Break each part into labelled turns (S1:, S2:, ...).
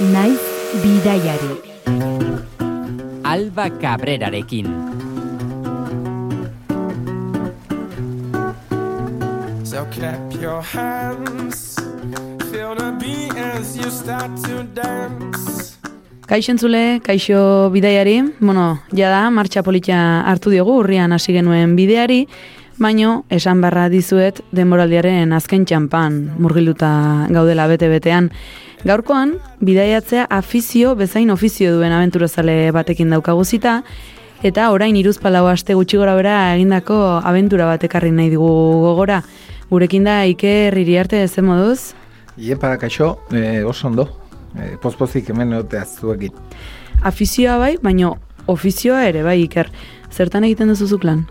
S1: naiz bidaiari.
S2: Alba Cabrerarekin.
S3: So clap your hands, feel the beat as you start to dance.
S4: Kaixo entzule, kaixo bidaiari, bueno, jada, martxa politia hartu diogu, urrian hasi genuen bideari, baino, esan barra dizuet, denboraldiaren azken txampan, murgilduta gaudela bete-betean. Gaurkoan, bidaiatzea afizio bezain ofizio duen abenturazale batekin daukagu zita, eta orain iruzpalau aste gutxi gora bera egindako abentura bat ekarri nahi dugu gogora. Gurekin da, Iker arte zen moduz?
S5: Iepa, kaixo, e, oso ondo, e, pozpozik hemen egotea zuekin.
S4: Afizioa bai, baino ofizioa ere, bai, Iker. Zertan egiten duzu zuklan?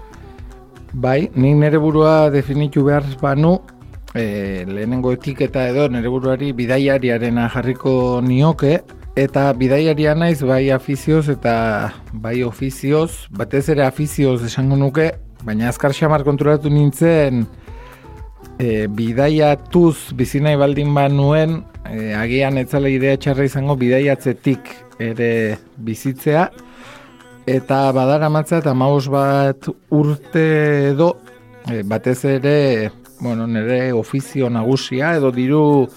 S5: Bai, nik nere burua definitu behar banu, e, lehenengo etiketa edo nire buruari bidaiariarena jarriko nioke, eta bidaiaria naiz bai afizioz eta bai ofizioz, batez ere afizioz esango nuke, baina azkar xamar konturatu nintzen e, bidaiatuz bizinai baldin ba nuen, e, agian etzala idea txarra izango bidaiatzetik ere bizitzea, eta badara matza eta maus bat urte edo, e, batez ere bueno, nire ofizio nagusia edo diru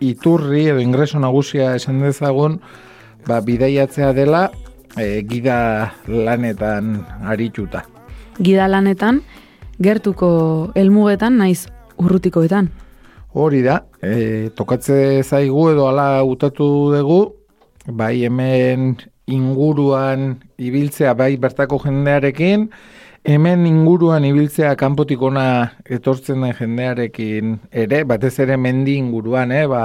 S5: iturri edo ingreso nagusia esan dezagun ba, bidaiatzea dela e, gida lanetan arituta.
S4: Gida lanetan, gertuko helmugetan naiz urrutikoetan.
S5: Hori da, e, tokatze zaigu edo ala utatu dugu, bai hemen inguruan ibiltzea bai bertako jendearekin, Hemen inguruan ibiltzea kanpotik ona etortzen den jendearekin ere, batez ere mendi inguruan, eh, ba,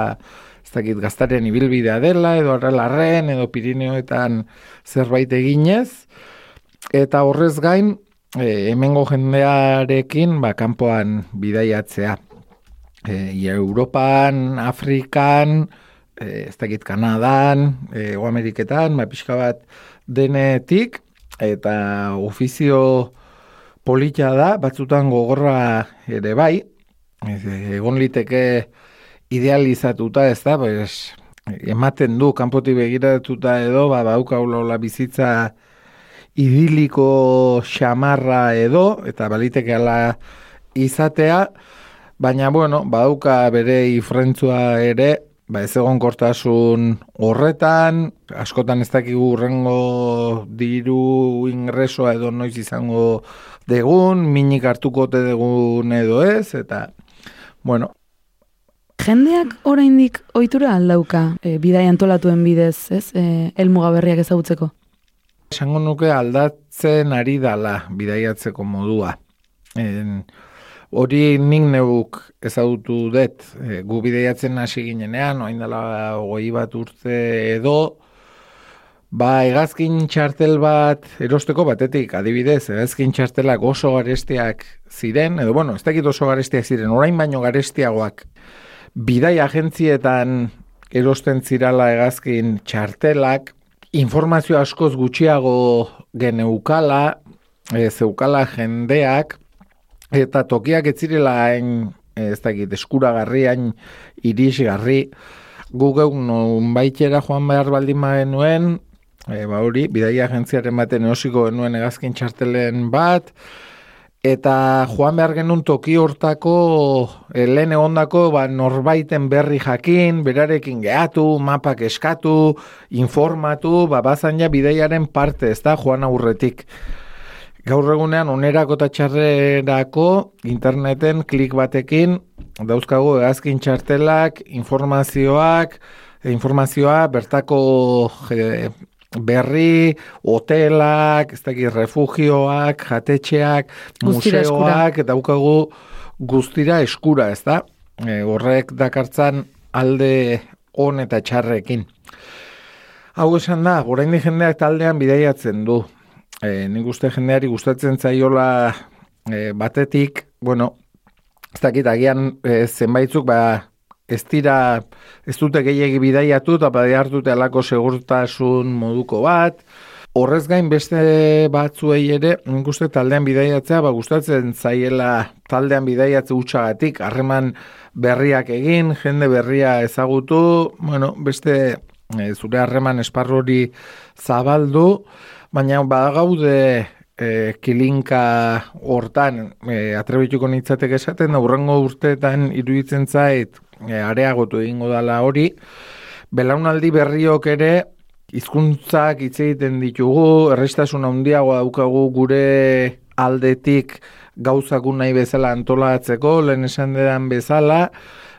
S5: ez dakit gaztaren ibilbidea dela, edo arralarren, edo pirineoetan zerbait eginez, eta horrez gain, e, hemengo jendearekin, ba, kanpoan bidaiatzea. E, Europan, Afrikan, e, ez dakit Kanadan, e, o Ameriketan, ba, pixka bat denetik, eta ofizio polita da, batzutan gogorra ere bai, egon liteke idealizatuta ez da, pues, ematen du, kanpoti begiratuta edo, ba, bauka bizitza idiliko xamarra edo, eta baliteke ala izatea, baina, bueno, bauka bere ifrentzua ere, ba, ez egon kortasun horretan, askotan ez dakigu urrengo diru ingresoa edo noiz izango degun, minik hartuko te degun edo ez, eta, bueno.
S4: Jendeak oraindik ohitura aldauka e, bidai antolatuen bidez, ez, e, elmuga berriak ezagutzeko?
S5: Esango nuke aldatzen ari dala bidaiatzeko modua. En, hori nik neuk ezagutu dut, e, gu bidaiatzen hasi ginenean, oain dela goi bat urte edo, Ba, egazkin txartel bat erosteko batetik, adibidez, egazkin txartelak oso garestiak ziren, edo bueno, ez dakit oso garestiak ziren, orain baino garestiagoak bidai agentzietan erosten zirala egazkin txartelak, informazio askoz gutxiago geneukala, e, zeukala jendeak, eta tokiak ez zirela hain, ez dakit, eskuragarrian irisgarri, gu geun baitxera joan behar baldin genuen, e, ba hori, bidaia agentziaren baten eosiko genuen egazkin txartelen bat, eta joan behar genuen toki hortako, e, lehen egondako, ba, norbaiten berri jakin, berarekin gehatu, mapak eskatu, informatu, ba, bazan ja bidaiaren parte, ez da, joan aurretik. Gaur egunean, onerako eta txarrerako, interneten klik batekin, dauzkagu egazkin txartelak, informazioak, informazioa bertako berri, hotelak, ez dakit, refugioak, jatetxeak, museoak, daukagu guztira eskura, ez da? E, horrek dakartzan alde on eta txarrekin. Hau esan da, orain jendeak taldean bidaiatzen du. E, nik uste jendeari gustatzen zaiola e, batetik, bueno, ez dakit, agian e, zenbaitzuk, ba, ez dira, ez dute gehiagi bidaiatu eta badi hartute alako segurtasun moduko bat. Horrez gain beste batzuei ere, nik uste taldean bidaiatzea, ba, gustatzen zaiela taldean bidaiatze utxagatik, harreman berriak egin, jende berria ezagutu, bueno, beste e, zure harreman esparrori zabaldu, baina badagaude e, kilinka hortan e, atrebituko nitzatek esaten, aurrengo urteetan iruditzen zait e, areagotu egingo dala hori, belaunaldi berriok ere hizkuntzak hitz egiten ditugu, errestasun handiagoa daukagu gure aldetik gauzak nahi bezala antolatzeko, lehen esan dedan bezala,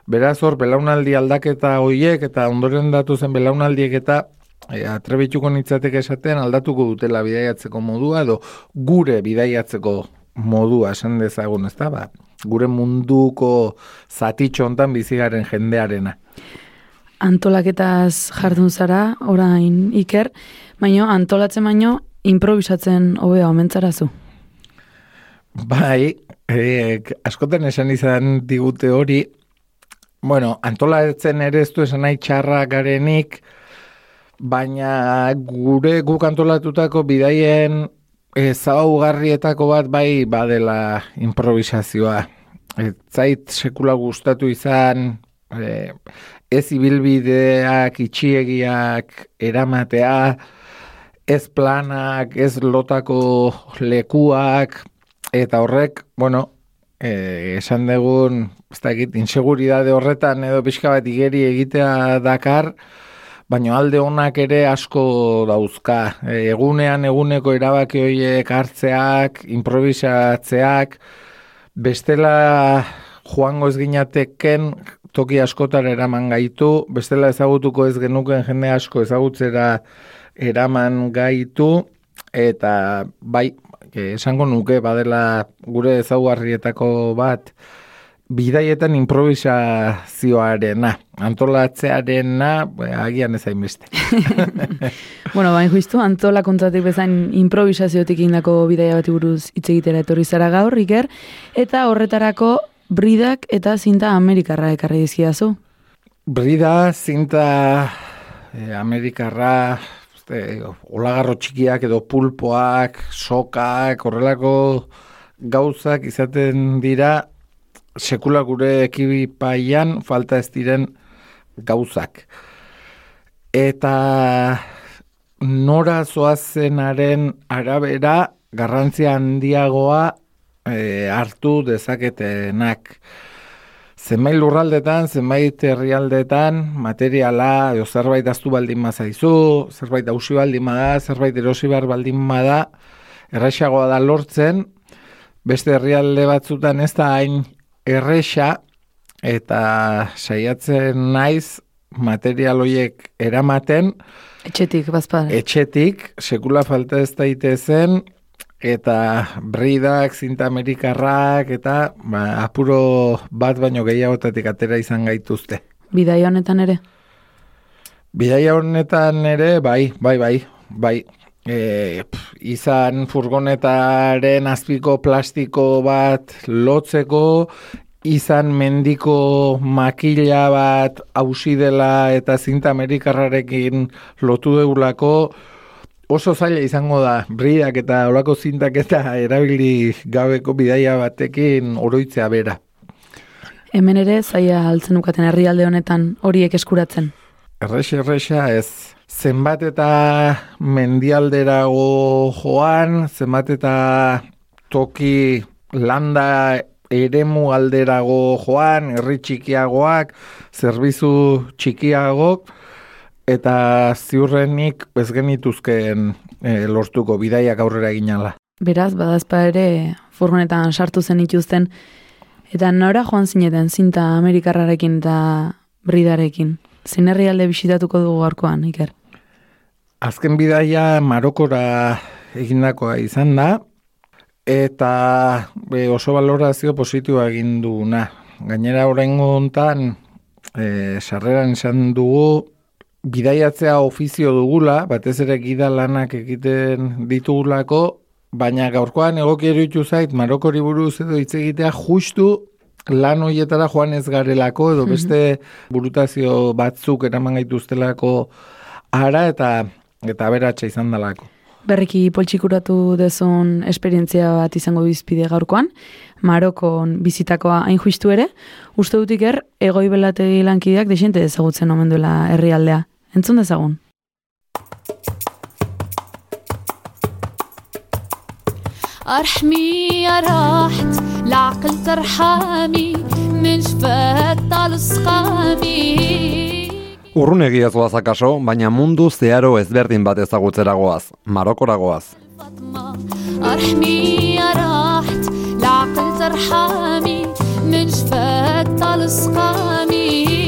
S5: beraz hor, belaunaldi aldaketa hoiek eta ondoren datu zen belaunaldiek eta e, atrebituko nitzateke esaten aldatuko dutela bidaiatzeko modua edo gure bidaiatzeko modua esan dezagun, ez da, ba, gure munduko zatitxo hontan bizigaren jendearena
S4: antolaketaz jardun zara, orain iker, baino antolatzen baino improvisatzen hobea omentzarazu.
S5: Bai, e, askotan esan izan digute hori, bueno, antolatzen ere ez du esan nahi txarra garenik, baina gure guk antolatutako bidaien ezaugarrietako bat bai badela improvisazioa. Ez zait sekula gustatu izan e, ez ibilbideak itxiegiak eramatea, ez planak, ez lotako lekuak, eta horrek, bueno, e, esan dugun, ez da egit, inseguridade horretan edo pixka bat igeri egitea dakar, baina alde honak ere asko dauzka. E, egunean eguneko erabaki horiek hartzeak, improvisatzeak, bestela joango ez ginateken toki askotar eraman gaitu, bestela ezagutuko ez genuken jende asko ezagutzera eraman gaitu, eta bai, esango nuke, badela gure ezaugarrietako bat, bidaietan improvisazioarena, antolatzearena, agian ezain beste.
S4: bueno, bain juistu, antola kontzatik bezain improvisaziotik indako bidaia bat buruz hitz egitera etorri zara gaur, Iker, eta horretarako bridak eta zinta amerikarra ekarri dizkidazu.
S5: Brida, zinta eh, amerikarra, este, olagarro txikiak edo pulpoak, sokak, horrelako gauzak izaten dira sekula gure ekibipaian falta ez diren gauzak. Eta nora zoazenaren arabera garrantzia handiagoa e, hartu dezaketenak. Zenbait lurraldetan, zenbait herrialdetan, materiala, edo zerbait aztu baldin mazaizu, zerbait hausi baldin bada, zerbait erosi behar baldin bada, errexagoa da lortzen, beste herrialde batzutan ez da hain errexa, eta saiatzen naiz material horiek eramaten,
S4: Etxetik, bazpare.
S5: Etxetik, sekula falta ez daitezen, eta bridak, zinta amerikarrak, eta ba, apuro bat baino gehiagotatik atera izan gaituzte.
S4: Bidaia honetan ere?
S5: Bidaia honetan ere, bai, bai, bai, bai. E, izan furgonetaren azpiko plastiko bat lotzeko, izan mendiko makila bat hausi dela eta zinta amerikarrarekin lotu deulako, oso zaila izango da briak eta olako zintak eta erabili gabeko bidaia batekin oroitzea bera.
S4: Hemen ere zaila altzen ukaten herrialde honetan horiek eskuratzen.
S5: Errex, errexa ez. Zenbat eta mendialderago joan, zenbat eta toki landa eremu alderago joan, herri txikiagoak, zerbizu txikiagok, eta ziurrenik ez genituzkeen e, lortuko bidaiak aurrera eginala.
S4: Beraz, badazpa ere furgonetan sartu zen ituzten, eta nora joan zineten zinta Amerikarrarekin eta bridarekin? Zin herrialde bisitatuko dugu garkoan, Iker?
S5: Azken bidaia Marokora egindakoa izan da, eta be, oso valorazio positiua egin duguna. Gainera oraingo hontan, e, sarreran izan dugu, bidaiatzea ofizio dugula, batez ere gida lanak egiten ditugulako, baina gaurkoan egoki eruditu zait Marokori buruz edo hitz egitea justu lan hoietara joan ez garelako edo mhm. beste burutazio batzuk eraman gaituztelako ara eta eta beratsa izan dalako.
S4: Berriki poltsikuratu dezun esperientzia bat izango bizpide gaurkoan, Marokon bizitakoa hain juistu ere, uste dutik er, egoi belategi lankideak desente ezagutzen omen duela herrialdea Entzun dezagun.
S2: أرحمي يا راحت العقل ترحمي من شفات طال سقامي
S6: Urrunegi ez goaz akaso, baina mundu zeharo ezberdin bat ezagutzeragoaz, Marokoragoaz.
S2: فاطمة أرحمي يا راحت العقل ترحمي من شفات طال سقامي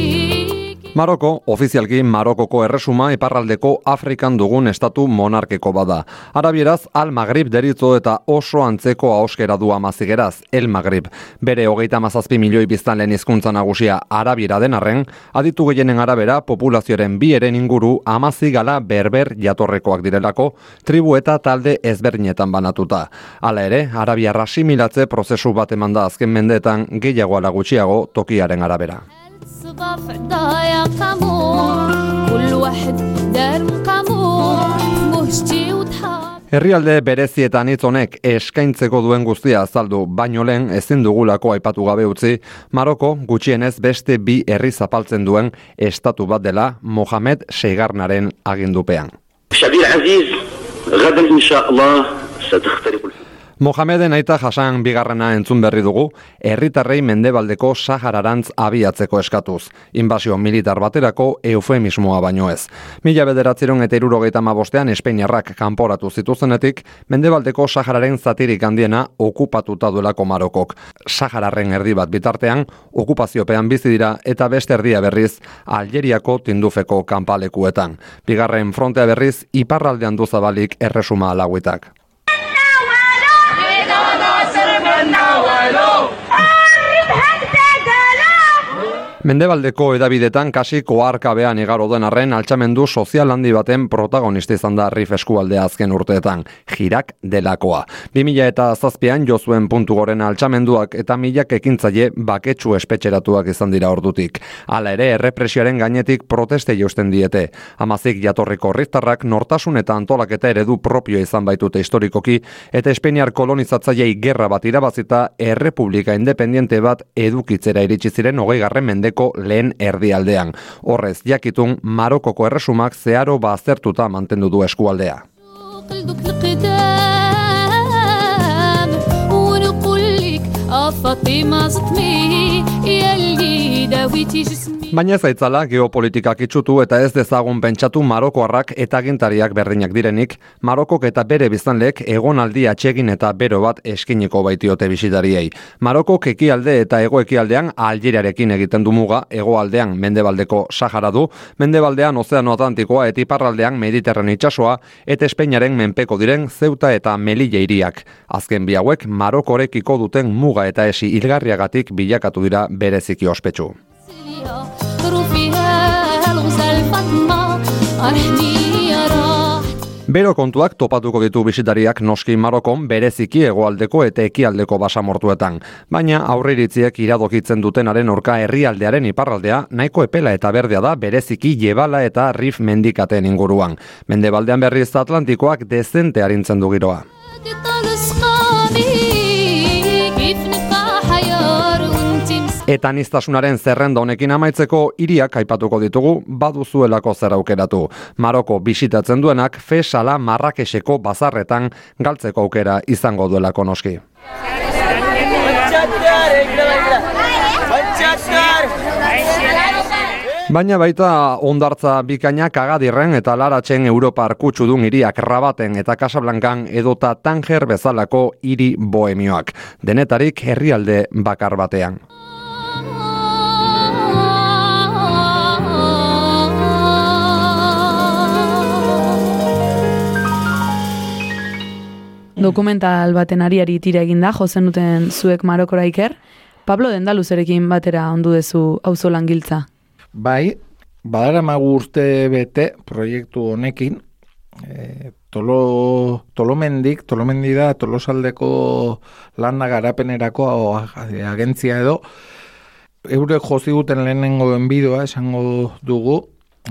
S6: Maroko, ofizialki Marokoko erresuma iparraldeko Afrikan dugun estatu monarkiko bada. Arabieraz, Al Magrib deritzo eta oso antzeko ahoskera du amazigeraz, El Magrib. Bere hogeita mazazpi milioi biztan lehen hizkuntza nagusia Arabiera den arren, aditu gehienen arabera populazioaren bi eren inguru amazigala berber jatorrekoak direlako, tribu eta talde ezberdinetan banatuta. Hala ere, Arabiarra asimilatze prozesu bat eman da azken mendeetan gehiago ala gutxiago tokiaren arabera.
S2: صباح ضايع قامور كل واحد دار مقامور مهجتي وضحى
S6: Herrialde berezietan hitz honek eskaintzeko duen guztia azaldu, baino lehen ezin dugulako aipatu gabe utzi, Maroko gutxienez beste bi herri zapaltzen duen estatu bat dela Mohamed Seigarnaren agindupean.
S7: شعبي العزيز غدا إن
S6: Mohameden aita Hasan bigarrena entzun berri dugu, herritarrei mendebaldeko Sahararantz abiatzeko eskatuz, inbasio militar baterako eufemismoa baino ez. Mila bederatzeron eta irurogeita mabostean Espainiarrak kanporatu zituzenetik, mendebaldeko Sahararen zatirik handiena okupatuta duelako Marokok. Sahararren erdi bat bitartean, okupaziopean bizi dira eta beste erdia berriz Algeriako tindufeko kanpalekuetan. Bigarren frontea berriz, iparraldean duzabalik erresuma lauetak. Mendebaldeko edabidetan kasi koarkabean igaro den arren altxamendu sozial handi baten protagonista izan da Rif eskualdea azken urteetan, jirak delakoa. 2000 eta zazpian jozuen puntu goren altxamenduak eta milak ekintzaile baketsu espetxeratuak izan dira ordutik. Hala ere, errepresioaren gainetik proteste jausten diete. Amazik jatorriko riftarrak nortasun eta antolaketa eredu propio izan baitute historikoki, eta Espainiar kolonizatzailei gerra bat irabazita errepublika independiente bat edukitzera iritsi ziren hogei garren mendeko lehen erdialdean. Horrez, jakitun Marokoko erresumak zeharo baztertuta mantendu du eskualdea. Baina zaitzala geopolitikak itxutu eta ez dezagun pentsatu Marokoarrak eta agintariak berdinak direnik, Marokok eta bere biztanlek egonaldi atsegin eta bero bat eskiniko baitiote bisitariei. Marokok ekialde eta hegoekialdean Algeriarekin egiten du muga, hegoaldean Mendebaldeko Sahara du, Mendebaldean Ozeano Atlantikoa eta iparraldean Mediterran itsasoa eta Espainiaren menpeko diren Zeuta eta Melilla hiriak. Azken bi hauek Marokorekiko duten muga eta esi hilgarriagatik bilakatu dira bereziki ospetsu. Bero kontuak topatuko ditu bisitariak noski Marokon bereziki hegoaldeko eta ekialdeko basamortuetan. Baina aurreiritziek iradokitzen dutenaren orka herrialdearen iparraldea nahiko epela eta berdea da bereziki jebala eta rif mendikaten inguruan. Mendebaldean berriz Atlantikoak dezente harintzen du giroa. Eta niztasunaren zerrenda honekin amaitzeko hiriak aipatuko ditugu baduzuelako zer aukeratu. Maroko bisitatzen duenak fesala marrakeseko bazarretan galtzeko aukera izango duelako noski. Baina baita ondartza bikainak agadirren eta laratzen Europar kutsudun hiriak rabaten eta Casablancan edota Tanger bezalako hiri bohemioak. Denetarik herrialde bakar batean.
S4: Dokumental baten ariari tira eginda, jozen duten zuek Marokora iker. Pablo Dendaluzerekin batera ondu dezu auzo langiltza.
S5: Bai, badara magu urte bete proiektu honekin, e, tolo, tolomendik, tolomendi da tolosaldeko landa garapenerako agentzia edo, eurek jozi duten lehenengo enbidoa esango dugu,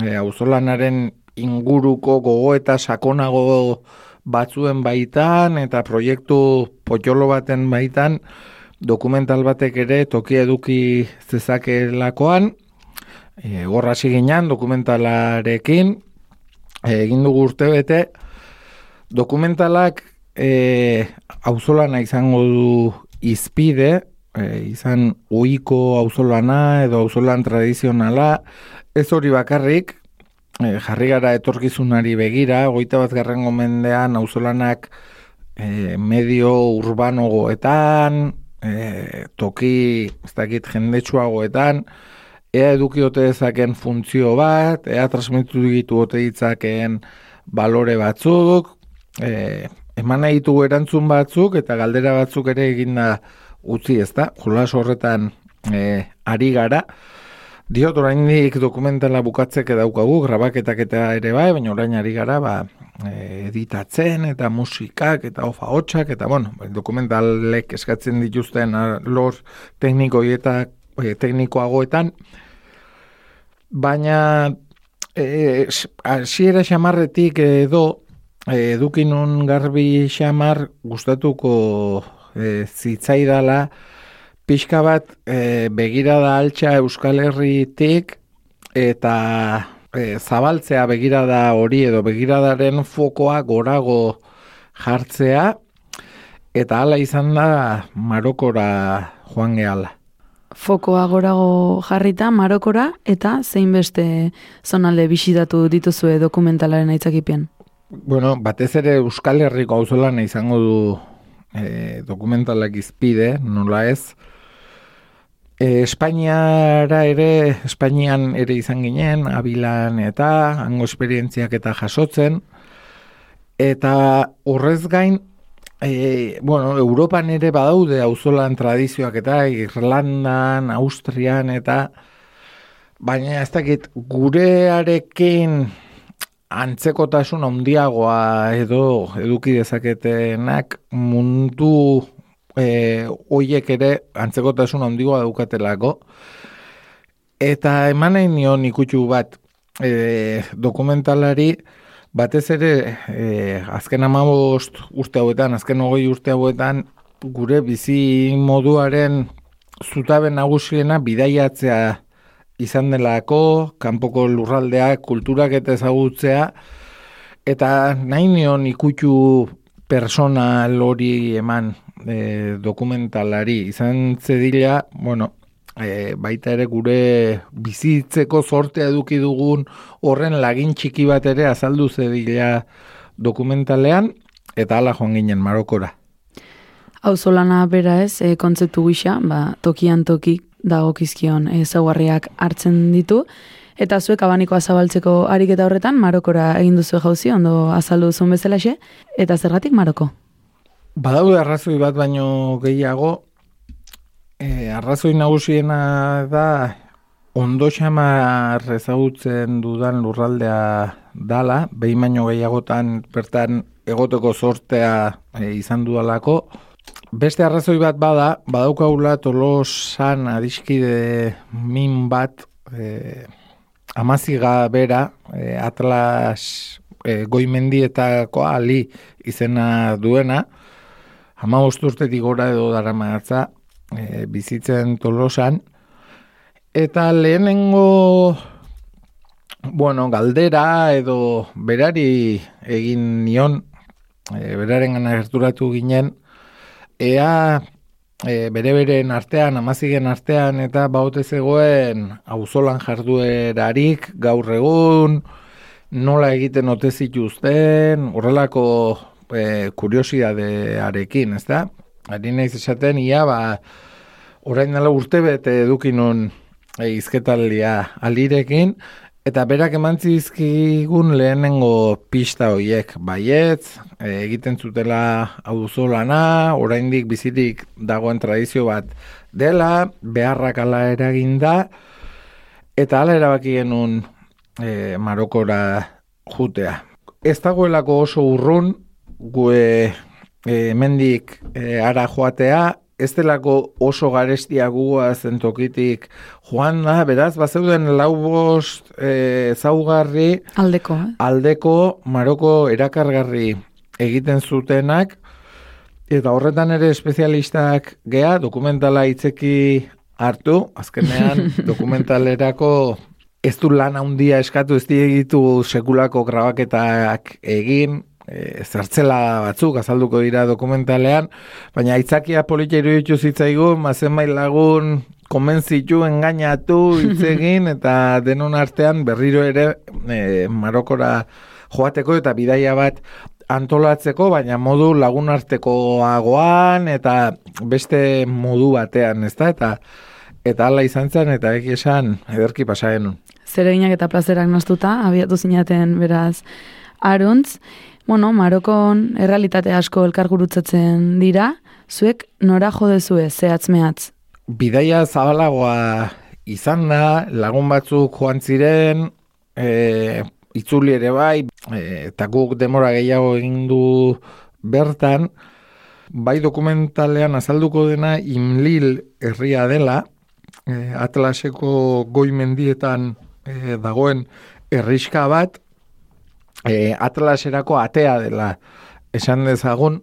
S5: e, auzolanaren inguruko gogo eta sakonago batzuen baitan eta proiektu potxolo baten baitan dokumental batek ere tokia eduki zezakelakoan, e, gorra hasi ginen dokumentalarekin, e, egin dugu urte bete, dokumentalak e, auzolana izango du izpide, e, izan uiko auzolana edo auzolan tradizionala, ez hori bakarrik, e, jarri gara etorkizunari begira, goita bat garren gomendean auzolanak e, medio urbanogoetan, e, toki, ez dakit, jendetsuagoetan, ea edukiote dezaken funtzio bat, ea transmitu ditu ote ditzakeen balore batzuk, e, eman nahi ditugu erantzun batzuk eta galdera batzuk ere eginda utzi ez da, jolas horretan e, ari gara, Diot, oraindik dokumentala bukatzek daukagu, grabaketak eta ere bai, baina orain ari gara, ba, e, editatzen eta musikak eta ofa hotxak, eta bueno, dokumentalek eskatzen dituzten lor teknikoi eta e, teknikoagoetan, baina e, asiera xamarretik edo e, edukinun garbi xamar gustatuko e, zitzaidala, pixka bat e, begirada altxa Euskal Herritik eta e, zabaltzea begirada hori edo begiradaren fokoa gorago jartzea eta hala izan da Marokora joan gehala.
S4: Fokoa gorago jarrita Marokora eta zein beste zonalde bisitatu dituzue dokumentalaren aitzakipien?
S5: Bueno, batez ere Euskal Herriko auzolan izango du e, dokumentalak izpide, nola ez, E, Espainiara ere, Espainian ere izan ginen, abilan eta hango esperientziak eta jasotzen. Eta horrez gain, e, bueno, Europan ere badaude auzolan tradizioak eta Irlandan, Austrian eta baina ez dakit gurearekin antzekotasun handiagoa edo eduki dezaketenak mundu e, oiek ere antzekotasun handigoa daukatelako. Eta eman nahi nion ikutsu bat e, dokumentalari, batez ere e, azken amabost urte hauetan, azken ogoi urte hauetan, gure bizi moduaren zutaben nagusiena bidaiatzea izan delako, kanpoko lurraldeak, kulturak eta ezagutzea, eta nahi nion ikutsu persona lori eman e, dokumentalari izan zedila, bueno, e, baita ere gure bizitzeko sortea eduki dugun horren lagin txiki bat ere azaldu zedila dokumentalean, eta ala joan ginen Marokora.
S4: Hau zolana bera ez, e, kontzeptu gisa, ba, tokian toki dagokizkion ezaugarriak hartzen ditu, Eta zuek abanikoa zabaltzeko ariketa horretan, Marokora egin duzu jauzi, ondo azaldu zuen bezalaxe, eta zergatik Maroko?
S5: Badaude arrazoi bat baino gehiago, e, arrazoi nagusiena da ondo xamar ezagutzen dudan lurraldea dala, behin baino gehiagotan bertan egoteko sortea e, izan dudalako. Beste arrazoi bat bada, badaukaula tolosan adiskide min bat, e, amaziga bera, e, atlas e, goimendietako ali izena duena, Hama urtetik gora edo dara maatza, e, bizitzen tolosan. Eta lehenengo, bueno, galdera edo berari egin nion, e, beraren gana gerturatu ginen, ea e, bere beren artean, amazigen artean, eta baute zegoen auzolan jarduerarik gaur egun, nola egiten ote zituzten, horrelako e, kuriosidadearekin, ez da? Ari naiz esaten, ia, ba, orain dela urte bete edukinun e, izketaldia alirekin, eta berak emantzi izkigun lehenengo pista hoiek, baietz, e, egiten zutela hau lana, oraindik bizirik dagoen tradizio bat dela, beharrak ala eragin da, eta ala erabaki genuen e, Marokora jutea. Ez dagoelako oso urrun, gue e, mendik e, ara joatea, ez delako oso garestia gua zentokitik joan da, beraz, bazeuden lau bost e, zaugarri
S4: aldeko, eh?
S5: aldeko maroko erakargarri egiten zutenak, eta horretan ere espezialistak gea, dokumentala itzeki hartu, azkenean dokumentalerako ez du lan handia eskatu ez ditu sekulako grabaketak egin, e, zertzela batzuk azalduko dira dokumentalean, baina aitzakia politia iruditu zitzaigu, mazen lagun konbentzitu, engainatu, hitz egin, eta denon artean berriro ere e, Marokora joateko eta bidaia bat antolatzeko, baina modu lagun artekoagoan eta beste modu batean, ezta? Eta eta hala izan zen, eta eki esan, ederki pasaen.
S4: Zereginak eta plazerak naztuta, abiatu zinaten beraz aruntz. Bueno, Marokon errealitate asko elkar gurutzatzen dira, zuek nora jodezue, zehatz mehatz?
S5: Bidaia zabalagoa izan da, lagun batzuk joan ziren, e, itzuli ere bai, e, eta guk demora gehiago egin du bertan, bai dokumentalean azalduko dena Imlil herria dela, e, Atlaseko goi mendietan e, dagoen herriska bat, e, Atlaserako atea dela esan dezagun,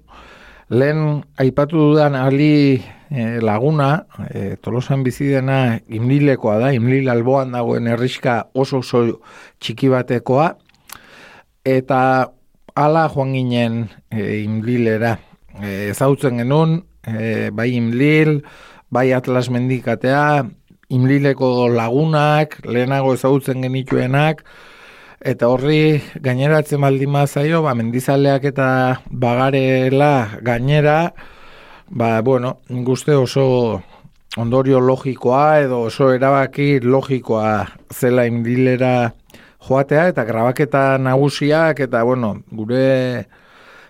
S5: lehen aipatu dudan ali e, laguna, e, tolosan bizi dena imlilekoa da, imlil alboan dagoen herriska oso oso txiki batekoa, eta ala joan ginen e, imlilera. E, ezautzen genuen, e, bai imlil, bai atlas mendikatea, imlileko lagunak, lehenago ezautzen genituenak, eta horri gaineratzen baldin zaio, ba, mendizaleak eta bagarela gainera, ba, bueno, guzti oso ondorio logikoa edo oso erabaki logikoa zela imlilera joatea, eta grabaketa nagusiak, eta bueno, gure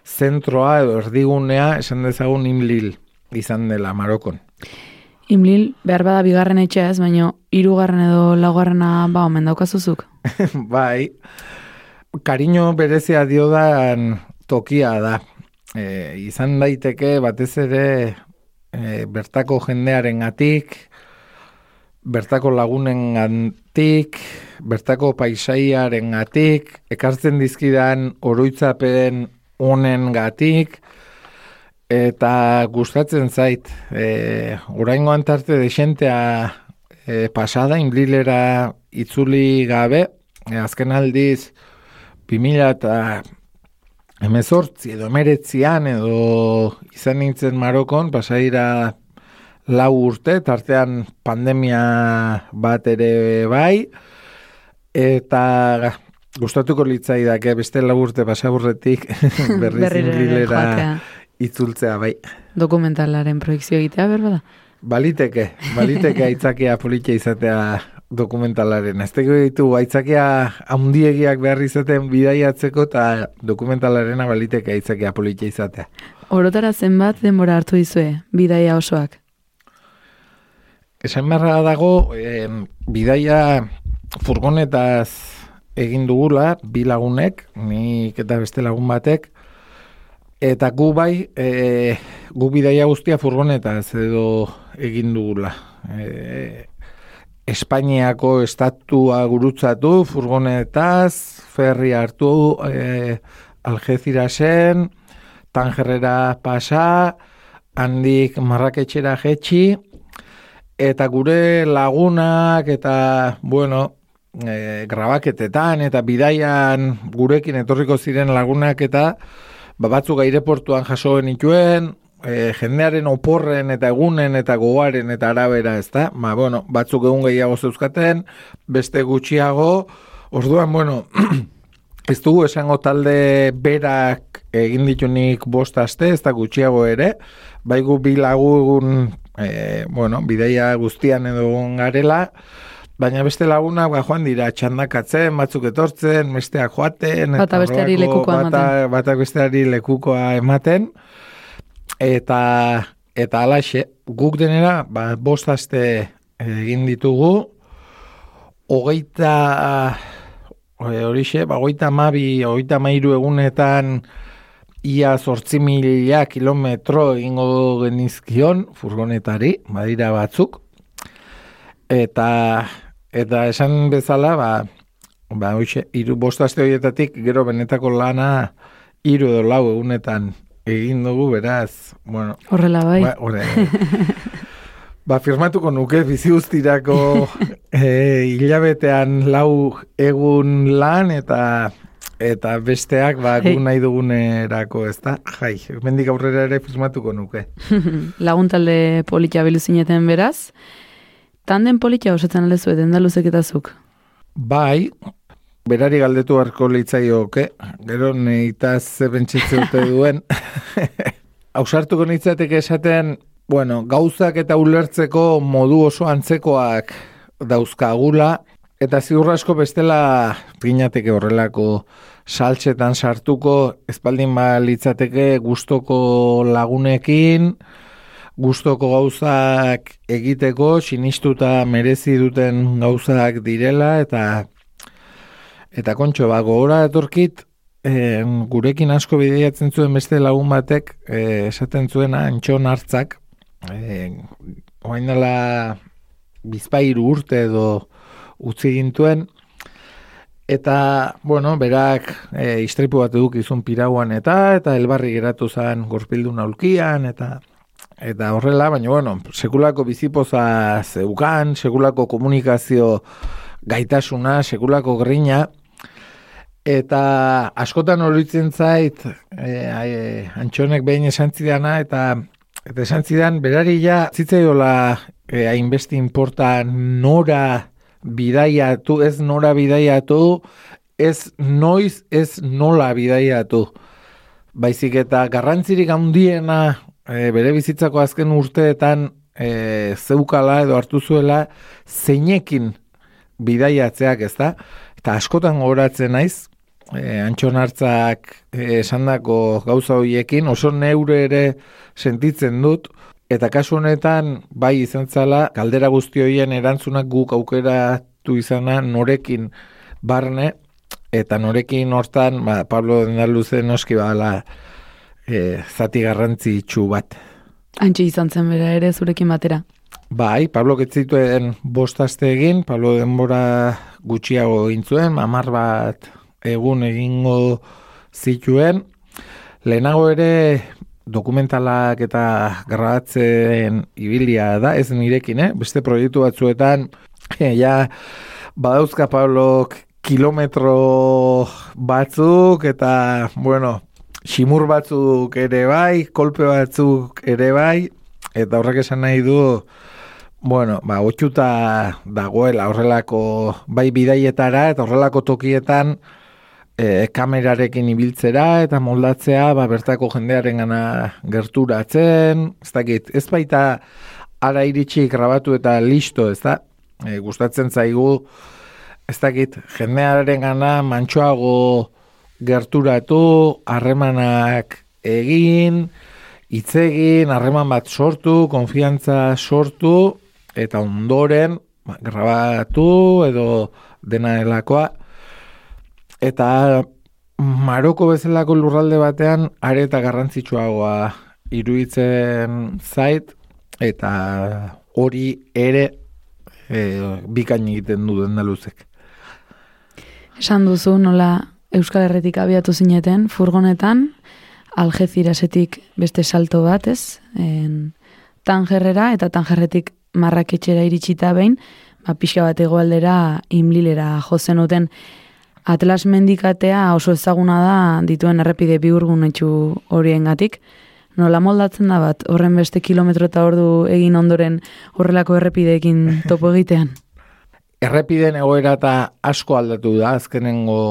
S5: zentroa edo erdigunea esan dezagun imlil izan dela Marokon.
S4: Imlil, behar bada bigarren etxea ez, baina hirugarren edo laugarrena ba omen daukazuzuk.
S5: bai, kariño berezia diodan tokia da. E, izan daiteke batez ere e, bertako jendearen gatik, bertako lagunen gatik, bertako paisaiaren gatik, ekartzen dizkidan oroitzapen honen gatik, Eta gustatzen zait, e, oraingo antarte desentea e, pasada, inblilera itzuli gabe, e, azken aldiz, 2000 eta emezortzi edo emeretzian edo izan nintzen Marokon, pasaira lau urte, tartean pandemia bat ere bai, eta gustatuko litzai dake beste lau urte pasaburretik berriz inblilera itzultzea, bai.
S4: Dokumentalaren proiektzio egitea, berba da?
S5: Baliteke, baliteke aitzakia politia izatea dokumentalaren. Ez teko ditu aitzakia handiegiak behar izaten bidaiatzeko eta dokumentalarena baliteke aitzakia politia izatea.
S4: Orotara zenbat denbora hartu dizue, bidaia osoak?
S5: Esan beharra dago, eh, bidaia furgonetaz egin dugula, bi lagunek, nik eta beste lagun batek, Eta gu bai, e, gu bidaia guztia furgoneta ez edo egin dugula. E, Espainiako estatua gurutzatu furgonetaz, ferri hartu e, Algezirasen, Tangerrera pasa, handik marraketxera jetxi, eta gure lagunak eta, bueno, e, grabaketetan eta bidaian gurekin etorriko ziren lagunak eta, ba, batzuk aireportuan jasoen ituen, e, jendearen oporren eta egunen eta goaren eta arabera, ez da? Ba, bueno, batzuk egun gehiago zeuzkaten, beste gutxiago, orduan, bueno, ez dugu esango talde berak egin ditunik bost aste, ez da gutxiago ere, baigu bilagun, e, bueno, bideia guztian edo garela, Baina beste laguna, ba, joan dira, txandakatzen, batzuk etortzen, besteak joaten.
S4: Bata besteari lekukoa
S5: bata, ematen. Bata besteari lekukoa ematen. Eta, eta alaxe, guk denera, ba, bostazte egin ditugu, hogeita, horixe, ba, hogeita mabi, hogeita mairu egunetan, ia sortzi mila kilometro egingo genizkion, furgonetari, badira batzuk, eta Eta esan bezala, ba, ba oixe, iru bostazte horietatik, gero benetako lana, iru edo lau egunetan egin dugu, beraz, bueno.
S4: Horrela bai.
S5: Ba, Ba, firmatuko nuke bizi guztirako e, hilabetean lau egun lan eta eta besteak ba gu
S4: Hey.
S5: nahi dugunerako, ezta? Jai, mendik aurrera ere firmatuko nuke.
S4: Lagun talde politia bilu zineten beraz. Tanden politia osatzen aldezu eden daluzek eta zuk.
S5: Bai, berari galdetu harko litzaioke, gero neitaz ze bentsitze dute duen. Ausartuko nitzateke esaten, bueno, gauzak eta ulertzeko modu oso antzekoak dauzkagula, eta ziur asko bestela ginateke horrelako saltxetan sartuko, espaldin ba litzateke gustoko lagunekin, gustoko gauzak egiteko, sinistuta merezi duten gauzak direla, eta eta kontxo, ba, gogora etorkit, e, gurekin asko bideiatzen zuen beste lagun batek, e, esaten zuena, antxon hartzak, e, oain dela bizpairu urte edo utzi gintuen, eta, bueno, berak e, istripu bat edukizun pirauan eta, eta elbarri geratu zen gorpildun aulkian, eta eta horrela, baina, bueno, sekulako bizipoza zeukan, sekulako komunikazio gaitasuna, sekulako grina, eta askotan horitzen zait, e, e, antxonek behin esan zidana, eta eta esan zidan, berari ja, zitzaiola e, hainbeste inporta nora bidaiatu, ez nora bidaiatu, ez noiz, ez nola bidaiatu. Baizik eta garrantzirik handiena e, bere bizitzako azken urteetan e, zeukala edo hartu zuela zeinekin bidaiatzeak, ez da? Eta askotan gogoratzen naiz, e, antxon hartzak e, esandako gauza horiekin, oso neure ere sentitzen dut, eta kasu honetan bai izan zala, galdera guzti horien erantzunak guk aukeratu izana norekin barne, eta norekin hortan, ba, Pablo Dendaluze noski bala e, zati garrantzitsu bat.
S4: Antxe izan zen bera ere zurekin batera.
S5: Bai, Pablo ketzituen bost aste egin, Pablo denbora gutxiago egin zuen, hamar bat egun egingo zituen. Lehenago ere dokumentalak eta grabatzen ibilia da, ez nirekin, eh? beste proiektu batzuetan, ja, badauzka Pablok kilometro batzuk eta, bueno, simur batzuk ere bai, kolpe batzuk ere bai, eta horrek esan nahi du, bueno, ba, otxuta dagoela horrelako bai bidaietara eta horrelako tokietan e, kamerarekin ibiltzera eta moldatzea ba, bertako jendearen gana gerturatzen, ez dakit, ez baita ara iritsi grabatu eta listo, ez da? E, gustatzen zaigu, ez dakit, jendearen gana mantxoago gerturatu, harremanak egin, hitz egin, harreman bat sortu, konfiantza sortu, eta ondoren ba, grabatu edo dena delakoa. Eta Maroko bezalako lurralde batean are eta garrantzitsuagoa iruditzen zait eta hori ere e, bikain egiten du dendaluzek.
S4: Esan duzu nola Euskal Herretik abiatu zineten, furgonetan, Algezirasetik beste salto bat, ez? En, tangerrera eta tangerretik marraketxera iritsita behin, ba, pixka bat egoaldera imlilera jozen uten Atlas mendikatea oso ezaguna da dituen errepide biurgunetxu horiengatik. Nola moldatzen da bat, horren beste kilometro eta ordu egin ondoren horrelako errepideekin topo egitean.
S5: Errepiden egoera eta asko aldatu da, azkenengo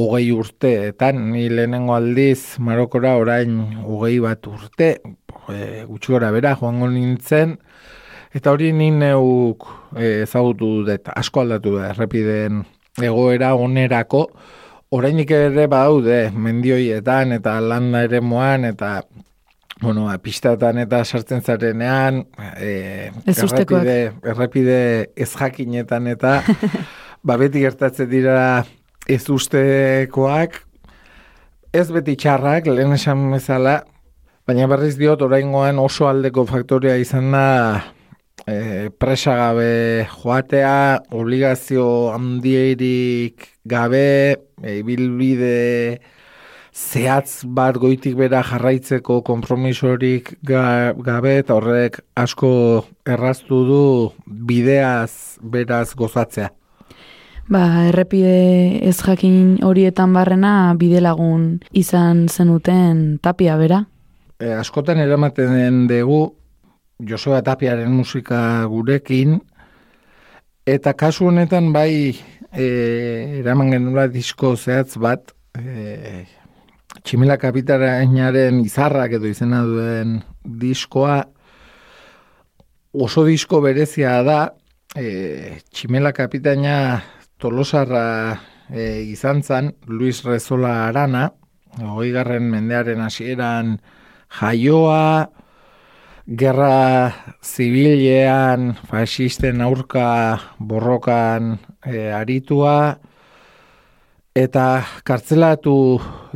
S5: hogei urteetan, ni lehenengo aldiz Marokora orain hogei bat urte, e, gutxi gora bera, joango nintzen, eta hori ni neuk e, ezagutu dut, asko aldatu da, errepiden egoera onerako, orainik ere badaude, mendioietan eta landa ere moan, eta bueno, ba, pistatan eta sartzen zarenean, e, errepide, errepide ez jakinetan eta ba, beti gertatzen dira ez ustekoak, ez beti txarrak, lehen esan bezala, baina berriz diot oraingoan oso aldeko faktoria izan da e, presagabe joatea, obligazio handierik gabe, e, ibilbide zehatz bat goitik bera jarraitzeko kompromisorik ga, gabe eta horrek asko erraztu du bideaz beraz gozatzea.
S4: Ba, errepide ez jakin horietan barrena bidelagun izan zenuten tapia bera.
S5: E, askotan eramaten den dugu Joseba Tapiaren musika gurekin eta kasu honetan bai e, eraman genula disko zehatz bat e, Tximila Kapitarainaren izarrak edo izena duen diskoa oso disko berezia da e, Tximela Kapitaina Tolosarra e, izan zen, Luis Rezola Arana, hoi garren mendearen hasieran jaioa, gerra zibilean, fasisten aurka borrokan e, aritua, eta kartzelatu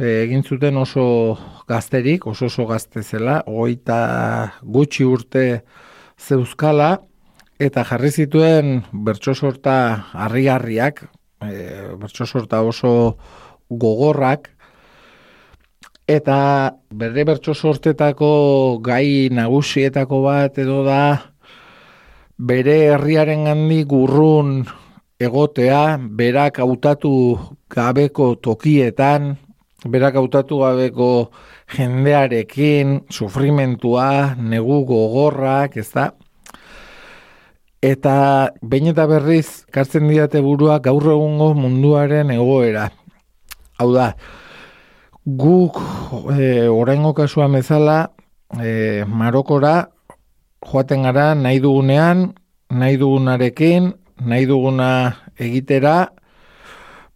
S5: e, egin zuten oso gazterik, oso oso gazte zela, oita gutxi urte zeuzkala, eta jarri zituen bertso sorta harri-harriak, e, bertso sorta oso gogorrak, eta bere bertso sortetako gai nagusietako bat edo da bere herriaren gandi gurrun egotea, berak hautatu gabeko tokietan, berak hautatu gabeko jendearekin, sufrimentua, negu gogorrak, ez da? Eta behin eta berriz kartzen didate burua gaur egungo munduaren egoera. Hau da, guk e, oraingo kasua bezala e, Marokora joaten gara nahi dugunean, nahi dugunarekin, nahi duguna egitera,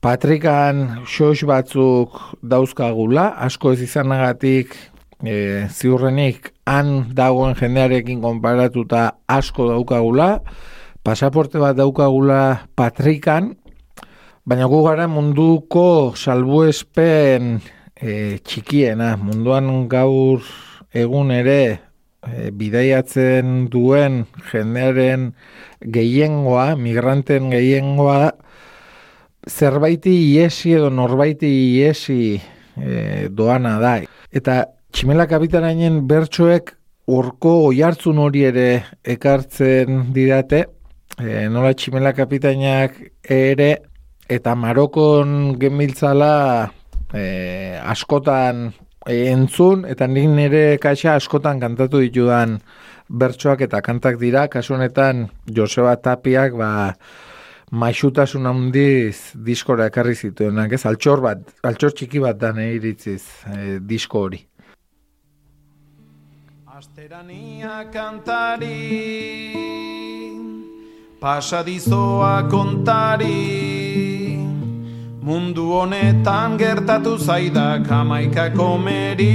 S5: patrikan xox batzuk dauzkagula, asko ez izanagatik e, ziurrenik han dagoen jendearekin konparatuta asko daukagula, pasaporte bat daukagula patrikan, baina gu gara munduko salbuespen e, txikiena, munduan gaur egun ere e, bidaiatzen duen jendearen gehiengoa, migranten gehiengoa, zerbaiti iesi edo norbaiti iesi e, doana da. Eta Tximela kapitarainen bertsoek orko oihartzun hori ere ekartzen didate, e, nola tximela kapitainak ere, eta Marokon gemiltzala e, askotan entzun, eta nik nire kaxa askotan kantatu ditudan bertsoak eta kantak dira, kasu honetan Joseba Tapiak ba, maixutasun handiz diskora ekarri zituenak, ez? Altxor bat, altxor txiki bat da iritziz e, disko hori.
S3: Asterania kantari Pasadizoa kontari. Mundu honetan gertatu zaidak hamaika komeri.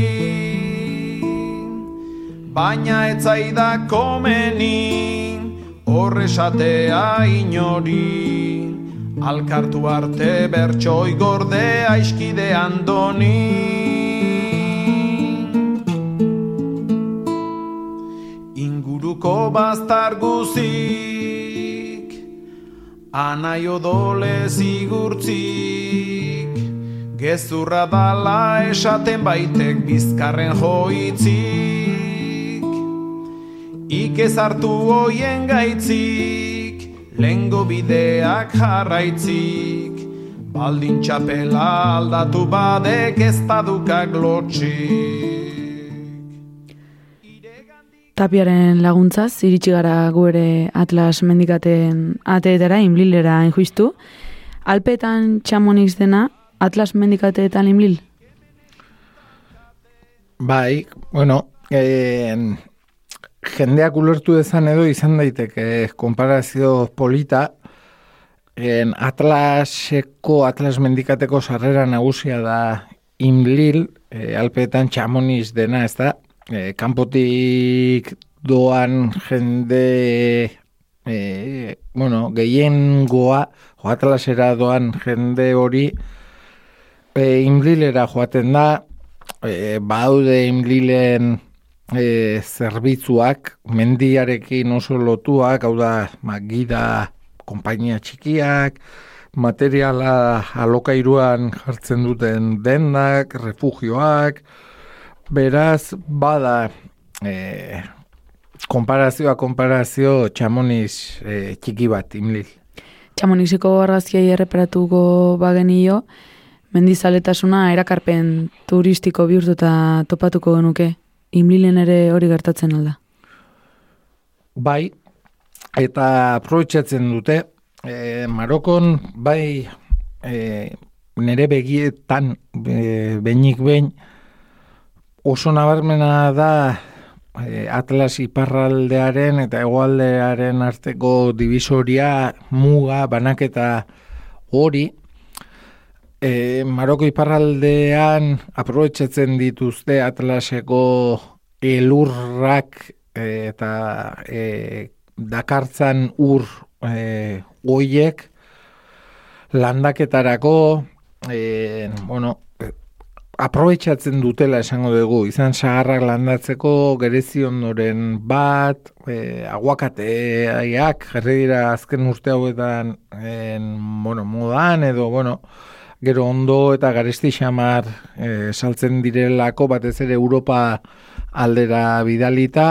S3: Baina ez zaidak komeni Horresatea inori. Alkartu arte bertxoi gordea iskide andoni Inguruko bastar guzik Anai odole zigurtzik Gezurra dala esaten baitek bizkarren joitzik. Ikez hartu hoien gaitzik Lengo bideak jarraitzik. Baldin txapela aldatu badek ez padukak lotxik
S4: Tapiaren laguntzaz, iritsi gara gu ere Atlas mendikaten ateetara, inblilera injuiztu. Alpetan txamonix dena, Atlas mendikateetan inblil?
S5: Bai, bueno, eh, jendeak ulertu dezan edo izan daiteke konparazio polita, en Atlaseko, Atlas mendikateko sarrera nagusia da inblil, eh, alpetan txamoniz dena, ez da, e, kanpotik doan jende e, bueno, gehien goa joatlasera doan jende hori e, inblilera joaten da. E, baude inblilen e, zerbitzuak mendiarekin oso lotuak hau da ma, gida kompainia txikiak materiala alokairuan jartzen duten dendak, refugioak, beraz, bada, e, konparazioa, konparazio, txamoniz e, txiki bat, imlil.
S4: Txamonixiko argazkiai erreparatuko bagenio, mendizaletasuna erakarpen turistiko bihurtuta topatuko genuke. Imlilen ere hori gertatzen alda.
S5: Bai, eta aprobetsatzen dute, e, Marokon bai e, nere begietan e, behinik behin oso nabarmena da e, Atlas iparraldearen eta hegoaldearen arteko divisoria muga banaketa hori e, Maroko iparraldean aprobetsatzen dituzte Atlaseko elurrak e, eta e, dakartzan ur e, oiek landaketarako e, bueno, aprobetsatzen dutela esango dugu, izan sagarrak landatzeko gerezi ondoren bat, e, aguakateak, jarri dira azken urte hauetan en, bueno, modan edo, bueno, gero ondo eta garesti xamar e, saltzen direlako batez ere Europa aldera bidalita,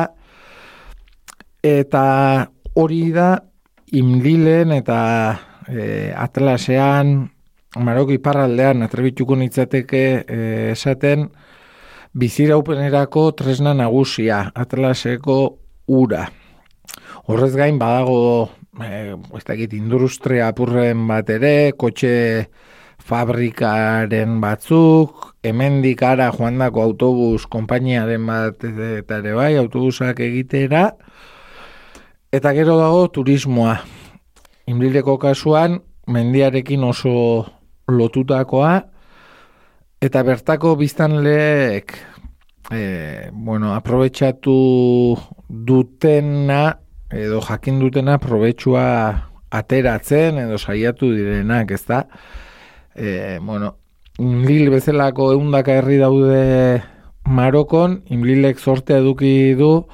S5: eta hori da imlilen eta e, atlasean Maroko iparraldean atrebituko nitzateke e, esaten biziraupenerako tresna nagusia, atlaseko ura. Horrez gain badago e, ez dakit industria apurren bat ere, kotxe fabrikaren batzuk, hemendik ara joandako autobus konpainiaren bat eta ere bai, autobusak egitera, eta gero dago turismoa. Imrileko kasuan, mendiarekin oso lotutakoa eta bertako biztanleek e, bueno, aprobetxatu dutena edo jakin dutena probetxua ateratzen edo saiatu direnak, ez da? E, bueno, Inlil bezalako eundaka herri daude Marokon, Inlilek sortea eduki du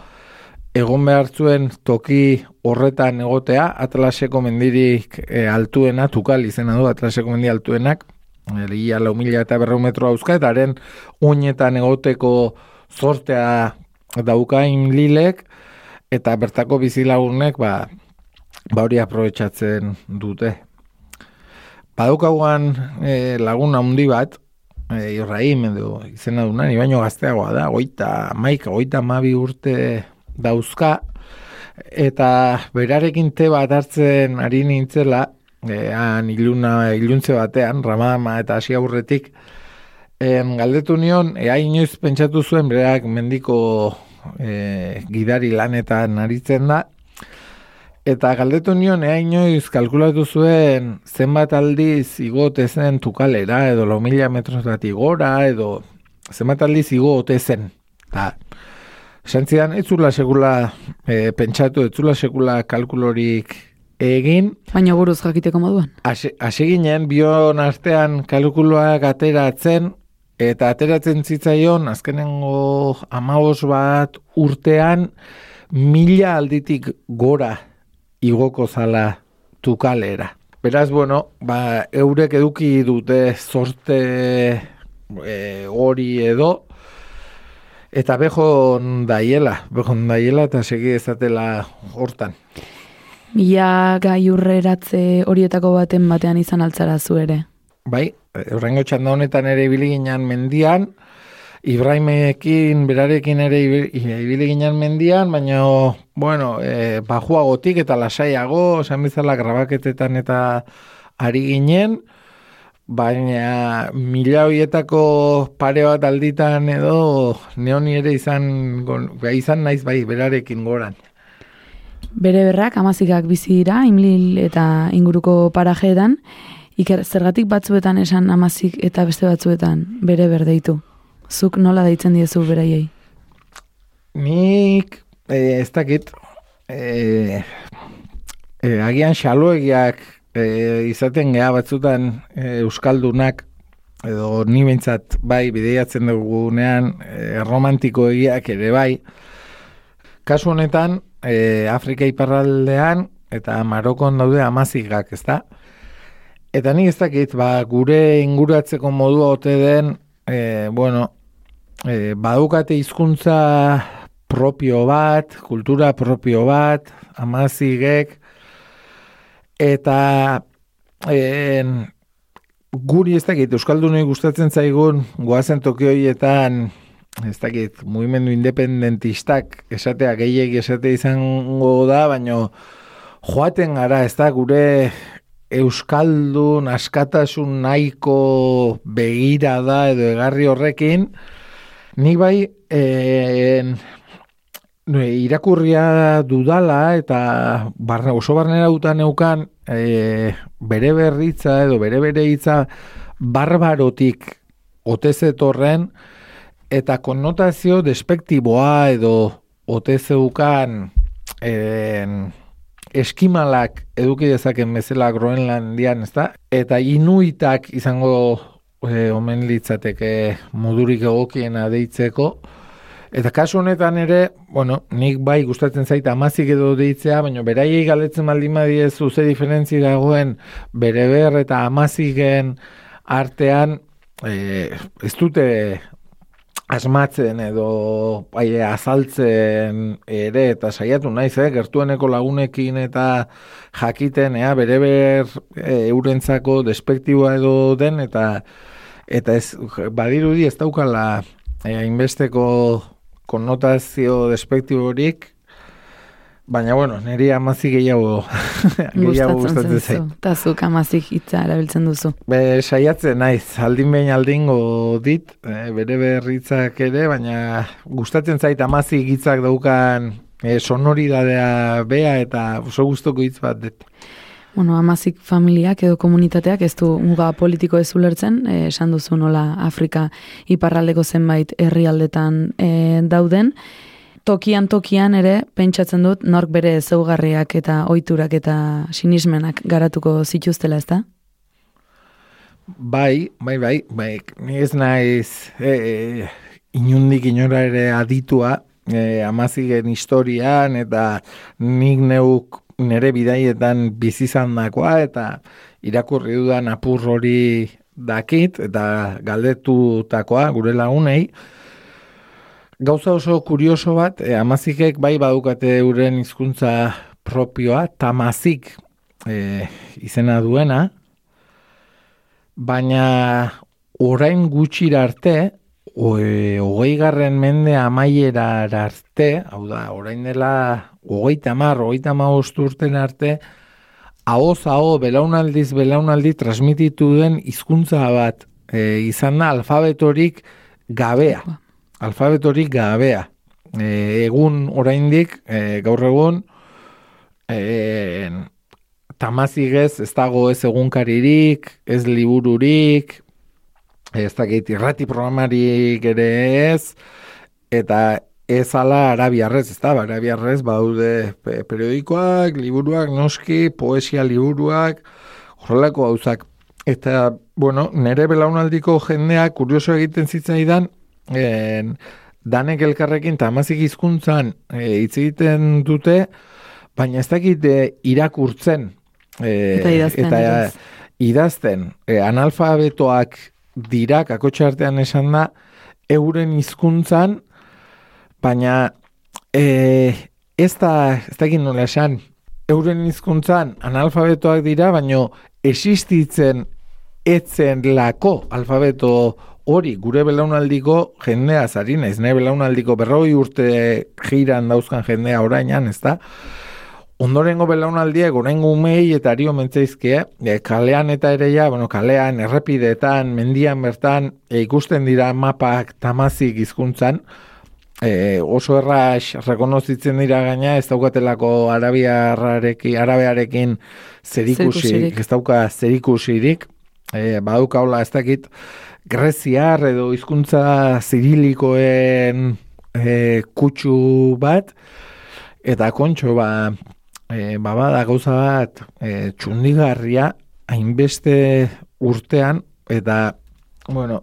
S5: egon behar zuen toki horretan egotea, Atlaseko mendirik e, altuena, tukal izena du, Atlaseko mendi altuenak, egia lau mila eta berreu metro hauzka, eta haren uinetan egoteko sortea daukain lilek, eta bertako bizilagunek, ba, ba hori aprobetsatzen dute. Badaukaguan e, lagun handi bat, e, Ibrahim edo izena duna, baino gazteagoa da, goita, maika, goita mabi urte dauzka, eta berarekin te bat hartzen ari nintzela, e, iluna, iluntze batean, ramama eta hasi aurretik, en, galdetu nion, ea inoiz pentsatu zuen, berak mendiko e, gidari lanetan aritzen da, Eta galdetu nion, ea inoiz kalkulatu zuen zenbat aldiz igote zen tukalera, edo lo mila metros dati gora, edo zenbat aldiz igote zen. Ta, Santzidan, ez zula segula e, pentsatu, ez zula segula kalkulorik egin.
S4: Baina buruz jakiteko moduan.
S5: Hase ginen, bion artean kalkuloak ateratzen, eta ateratzen zitzaion, azkenengo amabos bat urtean, mila alditik gora igoko zala tukalera. Beraz, bueno, ba, eurek eduki dute zorte e, hori edo, Eta bejo daiela, bejo daiela eta segi ezatela hortan.
S4: Mila gai urreratze horietako baten batean izan altzara zu ere.
S5: Bai, horrengo txanda honetan ere ibili mendian, Ibrahimekin, berarekin ere ibili ginen mendian, baina, bueno, e, bajuagotik eta lasaiago, esan bizala grabaketetan eta ari ginen, baina mila horietako pare bat alditan edo neoni ere izan, bai, izan naiz bai berarekin goran.
S4: Bere berrak amazikak bizi dira, imlil eta inguruko parajeetan, iker zergatik batzuetan esan amazik eta beste batzuetan bere berdeitu. Zuk nola deitzen diezu beraiei?
S5: Nik eh, ez dakit eh, eh, agian xaloegiak e, izaten geha batzutan e, euskaldunak edo ni behintzat bai bideiatzen dugunean e, romantiko egiak ere bai kasu honetan e, Afrika iparraldean eta Marokon daude amazigak, ezta? eta nik ez dakit, ba, gure inguratzeko modua ote den, e, bueno, e, badukate hizkuntza propio bat, kultura propio bat, amazigek, eta en, guri ez dakit, Euskaldunoi gustatzen zaigun, goazen tokioietan, ez dakit, mugimendu independentistak esatea gehiek esate izango da, baino joaten gara, ez da, gure Euskaldun askatasun nahiko begira da edo egarri horrekin, nik bai en, irakurria dudala eta barne, oso barnera utan neukan e, bere berritza edo bere bere hitza barbarotik otezetorren eta konnotazio despektiboa edo otezeukan en, eskimalak eduki dezaken bezala Groenlandian, ezta? Eta inuitak izango e, omen litzateke modurik egokiena deitzeko. Eta kasu honetan ere, bueno, nik bai gustatzen zaita amazik edo deitzea, baina beraiei galetzen baldin badiezu ze diferentzi dagoen bere ber eta amaziken artean e, ez dute asmatzen edo bai, azaltzen ere eta saiatu naiz, eh, gertueneko lagunekin eta jakiten, ea, bere ber e, eurentzako despektiboa edo den eta eta ez badirudi ez daukala e, hainbesteko konnotazio despektiborik Baina, bueno, niri amazik gehiago, gehiago gustatzen zait.
S4: Eta zuk amazik hitza erabiltzen duzu.
S5: Be, saiatzen naiz, aldin behin aldingo dit, e, bere berritzak ere, baina gustatzen zait amazik hitzak daukan e, sonoridadea bea eta oso gustoko hitz bat dit.
S4: Bueno, amazik familiak edo komunitateak ez du muga politiko ez ulertzen, e, esan duzu nola Afrika iparraldeko zenbait herrialdetan e, dauden, tokian tokian ere pentsatzen dut nork bere zeugarriak eta ohiturak eta sinismenak garatuko zituztela, ezta?
S5: Bai, bai, bai, bai, ni ez naiz e, e, inundik inora ere aditua e, amazigen historian eta nik neuk nere bidaietan bizizan dakoa eta irakurri dudan apur hori dakit eta galdetutakoa gure lagunei, Gauza oso kurioso bat, e, amazikek bai badukate euren hizkuntza propioa, tamazik e, izena duena, baina orain gutxira arte, hogei garren mende amaiera arte, hau da, orain dela hogei tamar, hogei tamar urten arte, Ahoz, aho, belaunaldiz, belaunaldi transmititu den hizkuntza bat e, izan da alfabetorik gabea alfabetorik gabea. E, egun oraindik, e, gaur egun, e, tamazigez ez dago ez egunkaririk, ez libururik, ez dakit irrati programarik ere ez, eta ez ala arabiarrez, ez da, arabiarrez baude periodikoak, liburuak, noski, poesia liburuak, horrelako gauzak. Eta, bueno, nere belaunaldiko jendeak kurioso egiten zitzaidan, en, danek elkarrekin tamazik hizkuntzan e, hitz egiten dute, baina ez dakit e, irakurtzen. E,
S4: eta idazten.
S5: Eta, idazten. E, analfabetoak dira, kakotxartean esan da, euren hizkuntzan, baina e, ez da, ez dakit nola esan, euren hizkuntzan analfabetoak dira, baina existitzen etzen lako alfabeto hori gure belaunaldiko jendea zari naiz, ne belaunaldiko berroi urte jiran dauzkan jendea orainan, ez da? Ondorengo belaunaldiek, orengo umei eta ari omentzaizke, e, kalean eta ere ja, bueno, kalean, errepidetan, mendian bertan, e, ikusten dira mapak tamazik hizkuntzan, e, oso erraz rekonozitzen dira gaina, ez daukatelako arabiarrarekin, arabearekin zerikusirik, ez dauka zerikusirik, e, baduka hola ez dakit, greziar edo hizkuntza zirilikoen e, kutsu bat, eta kontxo ba, e, babada gauza bat e, txundigarria hainbeste urtean, eta, bueno,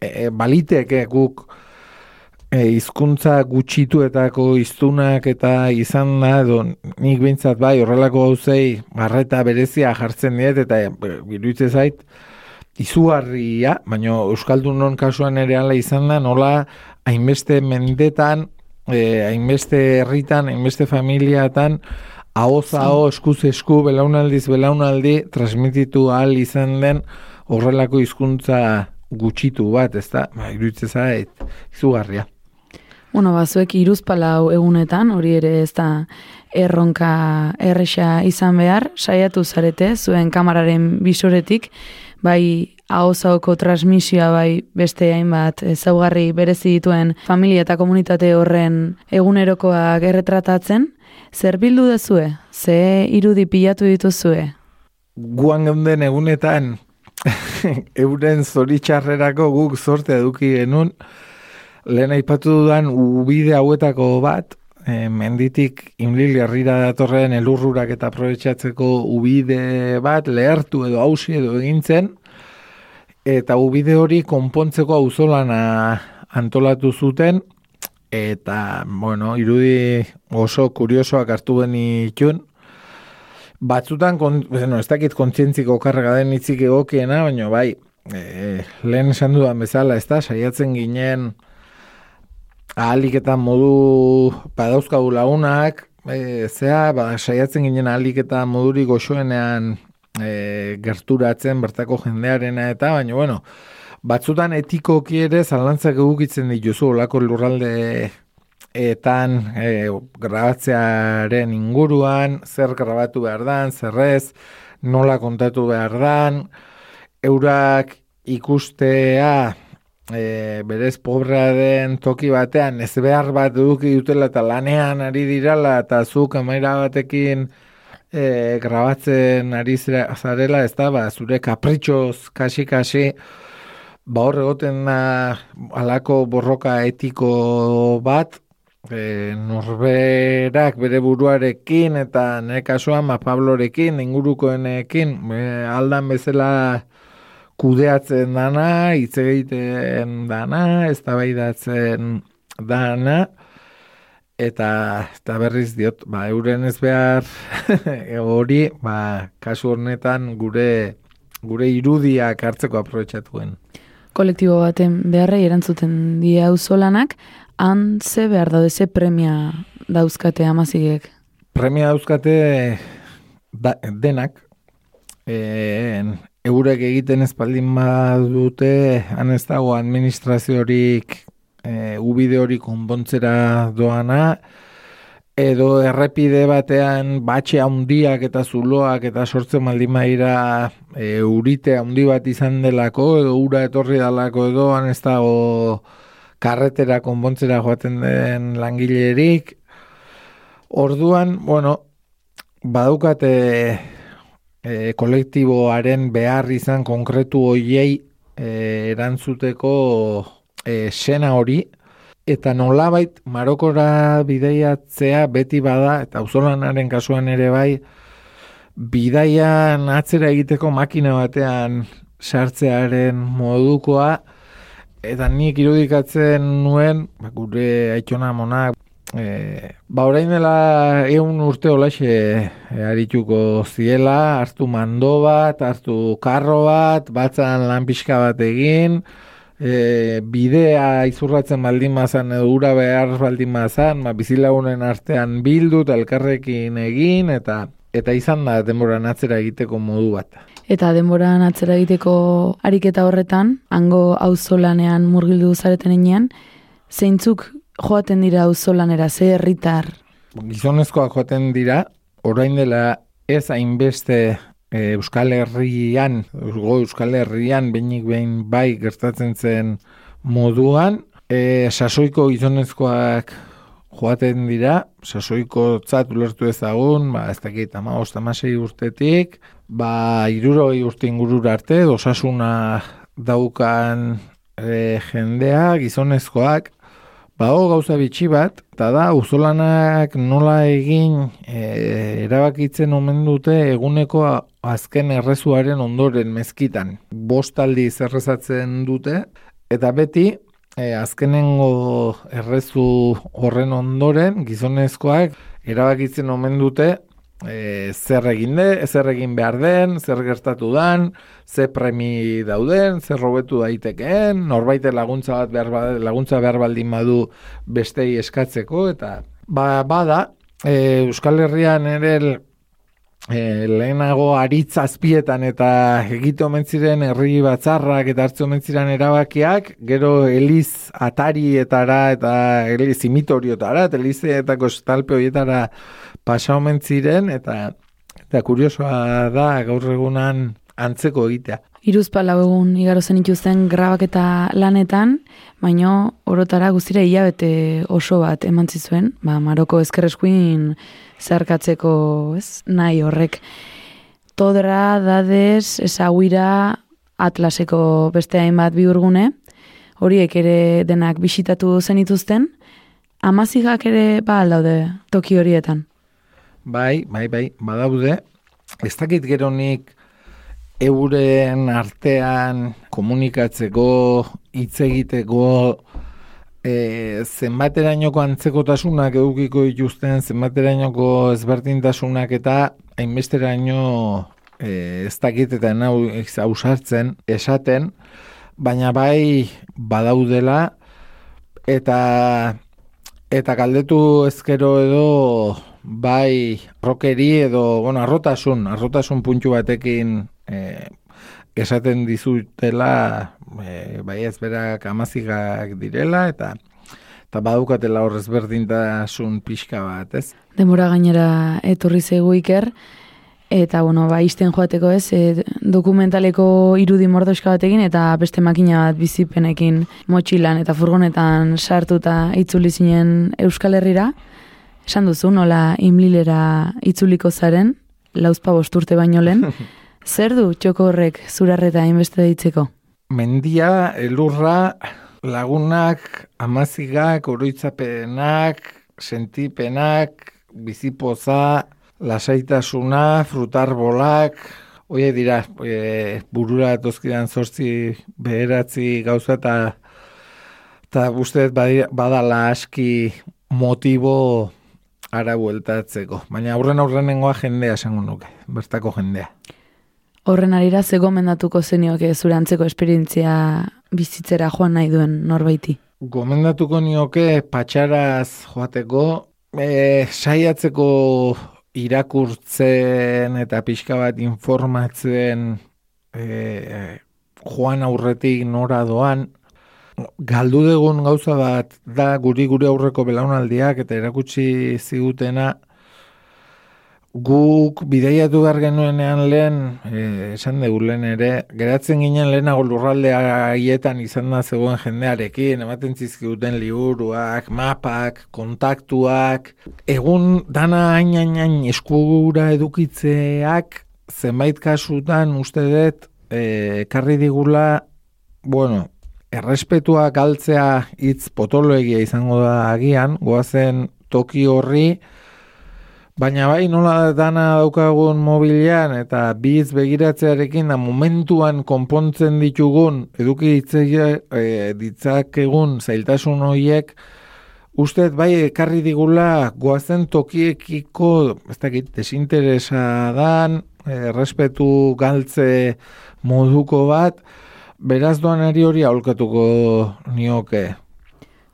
S5: e, baliteke guk e, hizkuntza gutxituetako hiztunak eta izan da, edo nik behintzat bai horrelako gauzei marreta berezia jartzen diet eta e, iruditzen zait izugarria, baina Euskaldunon kasuan ere ala izan da, nola hainbeste mendetan, eh, hainbeste herritan, hainbeste familiatan, ahoz aho, eskuz esku, belaunaldiz belaunaldi, transmititu ahal izan den horrelako hizkuntza gutxitu bat, ez da, ba, iruditzen zait, izugarria.
S4: Bueno, bazuek iruzpalau egunetan, hori ere ez da erronka erresa izan behar, saiatu zarete, zuen kamararen bisoretik, bai ahozauko transmisioa bai beste hainbat ezaugarri berezi dituen familia eta komunitate horren egunerokoak erretratatzen, zer bildu dezue? Ze irudi pilatu dituzue?
S5: Guan geunden egunetan, euren zoritxarrerako guk zorte eduki genuen, lehen aipatu dudan ubide hauetako bat, e, menditik inlil herrira datorren elurrurak eta aprobetsatzeko ubide bat lehertu edo hausi edo egintzen, eta ubide hori konpontzeko auzolana antolatu zuten, eta, bueno, irudi oso kuriosoak hartu genitun, batzutan, kon, bueno, ez dakit kontzientziko karga den itzik egokiena, baina bai, e, lehen esan dudan bezala, ez da, saiatzen ginen, ahalik eta modu badauzkagu lagunak, e, zea, ba, saiatzen ginen ahalik eta modurik goxoenean e, gerturatzen bertako jendearena eta, baina, bueno, batzutan etikoki ere zalantzak egukitzen dituzu olako lurralde etan e, grabatzearen inguruan, zer grabatu behar dan, zerrez, nola kontatu behar dan, eurak ikustea e, berez pobra den toki batean ez behar bat duki dutela eta lanean ari dirala eta zu kamera batekin e, grabatzen ari zarela ez da? Ba, zure kapritxoz kasi-kasi ba hor egoten da alako borroka etiko bat e, norberak bere buruarekin eta nire kasuan ma Pablorekin ingurukoenekin e, aldan bezala kudeatzen dana, hitz egiten dana, eztabaidatzen dana eta eta berriz diot, ba euren ez behar hori, ba kasu honetan gure gure irudiak hartzeko aprobetxatuen.
S4: Kolektibo baten beharrei erantzuten die auzolanak, han ze behar daude ze premia dauzkate amazigek?
S5: Premia dauzkate da, denak, e, eurek egiten espaldin badute, han ez dago administraziorik e, ubide hori konpontzera doana, edo errepide batean batxe handiak eta zuloak eta sortzen baldin maira e, urite handi bat izan delako, edo ura etorri dalako edo, han ez dago karretera konpontzera joaten den langilerik. Orduan, bueno, badukate e, kolektiboaren behar izan konkretu hoiei e, erantzuteko e, sena hori, eta nolabait marokora bideiatzea beti bada, eta auzolanaren kasuan ere bai, bidaian atzera egiteko makina batean sartzearen modukoa, eta nik irudikatzen nuen, ba, gure aitona monak, E, ba, orain dela egun urte olaxe e, arituko ziela, hartu mando bat, hartu karro bat, batzan lan pixka bat egin, e, bidea izurratzen baldin mazan, edo ura behar baldin mazan, ba, bizilagunen artean bildu, elkarrekin egin, eta eta izan da denboran atzera egiteko modu bat.
S4: Eta denboran atzera egiteko ariketa horretan, hango auzolanean murgildu zareten enean, zeintzuk joaten dira auzolanera ze herritar?
S5: Gizonezkoak joaten dira, orain dela ez hainbeste e, Euskal Herrian, Euskal Herrian, behinik behin bai gertatzen zen moduan, e, sasoiko gizonezkoak joaten dira, sasoiko tzat ulertu ezagun, ba, ez dakit, ama amasei urtetik, ba, iruroi urte ingurur arte, dosasuna daukan e, jendea, gizonezkoak, Ba, gauza bitxi bat, eta da, uzolanak nola egin e, erabakitzen omen dute eguneko azken errezuaren ondoren mezkitan. Bostaldi zerrezatzen dute, eta beti e, azkenengo errezu horren ondoren, gizonezkoak, erabakitzen omen dute, e, zer egin de, zer egin behar den, zer gertatu dan, ze premi dauden, zer robetu daitekeen, norbait laguntza bat behar, ba- laguntza behar baldin badu bestei eskatzeko, eta ba, bada, e, Euskal Herrian ere e, lehenago aritz azpietan eta egite omen ziren herri batzarrak eta hartze omen ziren erabakiak, gero eliz atarietara eta eliz imitoriotara, eta elizetako estalpe horietara pasa omen ziren, eta, eta kuriosoa da gaur egunan antzeko egitea.
S4: Iruzpala egun igaro zen ituzten grabaketa lanetan, baino orotara guztira hilabete oso bat eman zizuen, ba, Maroko ezkerreskuin zeharkatzeko ez, nahi horrek. Todra, Dades, Esaguira, Atlaseko beste hainbat biurgune, horiek ere denak bisitatu zenituzten, amazigak ere ba aldaude toki horietan.
S5: Bai, bai, bai, badaude. Ez dakit geronik euren artean komunikatzeko, hitz egiteko, e, zenbaterainoko antzekotasunak edukiko dituzten, zenbaterainoko ezberdintasunak eta hainbesteraino e, ez dakit eta nau ausartzen esaten, baina bai badaudela eta eta galdetu ezkero edo bai rokeri edo bueno, arrotasun, arrotasun puntu batekin e, esaten dizutela e, bai ez berak amazigak direla eta eta badukatela horrez berdintasun pixka bat, ez?
S4: Demora gainera etorri zego iker, eta bueno, ba, izten joateko ez, e, dokumentaleko irudi mordoska batekin, eta beste makina bat bizipenekin motxilan eta furgonetan sartuta itzuli zinen Euskal Herrira. Esan duzu, nola imlilera itzuliko zaren, lauzpa bosturte baino lehen. Zer du txoko horrek zurarreta hainbeste deitzeko?
S5: Mendia, elurra, lagunak, amazigak, oroitzapenak, sentipenak, bizipoza, lasaitasuna, frutarbolak, oie dira, e, burura tozkidan zortzi beheratzi gauza eta eta guztet badala aski motibo ara bueltatzeko. Baina aurren aurrenengoa jendea esango nuke, bertako jendea.
S4: Horren arira ze gomendatuko zenioke zure antzeko esperientzia bizitzera joan nahi duen norbaiti?
S5: Gomendatuko nioke patxaraz joateko, e, saiatzeko irakurtzen eta pixka bat informatzen e, joan aurretik nora doan, galdu degun gauza bat da guri gure aurreko belaunaldiak eta erakutsi zigutena guk bideiatu behar genuenean lehen, e, esan dugu lehen ere, geratzen ginen lehenago lurraldea haietan izan da zegoen jendearekin, ematen zizkiguten liburuak, mapak, kontaktuak, egun dana hain hain hain eskugura edukitzeak, zenbait kasutan uste dut, e, karri digula, bueno, errespetua galtzea hitz potoloegia izango da agian, goazen toki horri, baina bai nola dana daukagun mobilean eta biz begiratzearekin da momentuan konpontzen ditugun eduki ditzea, e, ditzakegun zailtasun horiek, Usted bai ekarri digula goazen tokiekiko, ez dakit, desinteresa dan, errespetu galtze moduko bat, beraz doan eri hori aholkatuko nioke.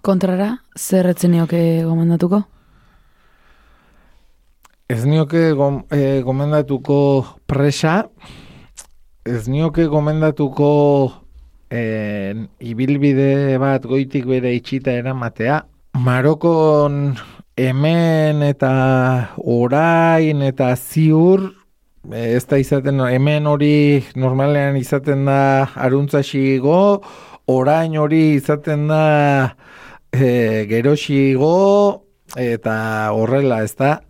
S4: Kontrara, zer etzen nioke gomendatuko?
S5: Ez nioke gom, e, gomendatuko presa, ez nioke gomendatuko e, ibilbide bat goitik bere itxita eramatea. Marokon hemen eta orain eta ziur, ez da izaten, hemen hori normalean izaten da aruntzaxigo, orain hori izaten da e, geroxigo, eta horrela, ez da.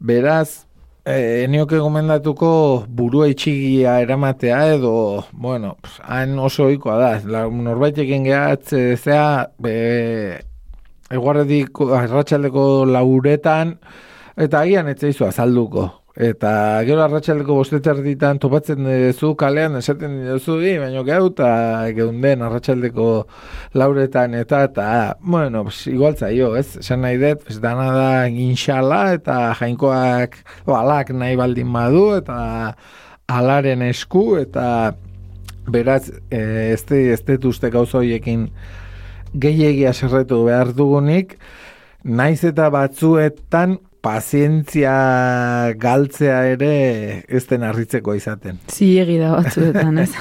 S5: Beraz, eh, enioke gomendatuko burua itxigia eramatea edo, bueno, hain oso oikoa da, la, norbaitekin gehatze zea, be, eguarredik arratsaldeko lauretan, eta agian etzaizu azalduko. Eta gero arratsaldeko bosteterditan topatzen duzu kalean esaten duzu di, baina gau eta geunden arratsaldeko lauretan eta eta, bueno, pues, igual zaio, ez? Esan nahi dut, pues, dana da ginxala eta jainkoak o, alak nahi baldin badu eta alaren esku eta beraz e, ez de, ez dut uste gauza horiekin gehiagia serretu behar dugunik, naiz eta batzuetan pazientzia galtzea ere ez den harritzeko izaten.
S4: Ziegi da batzuetan, ez?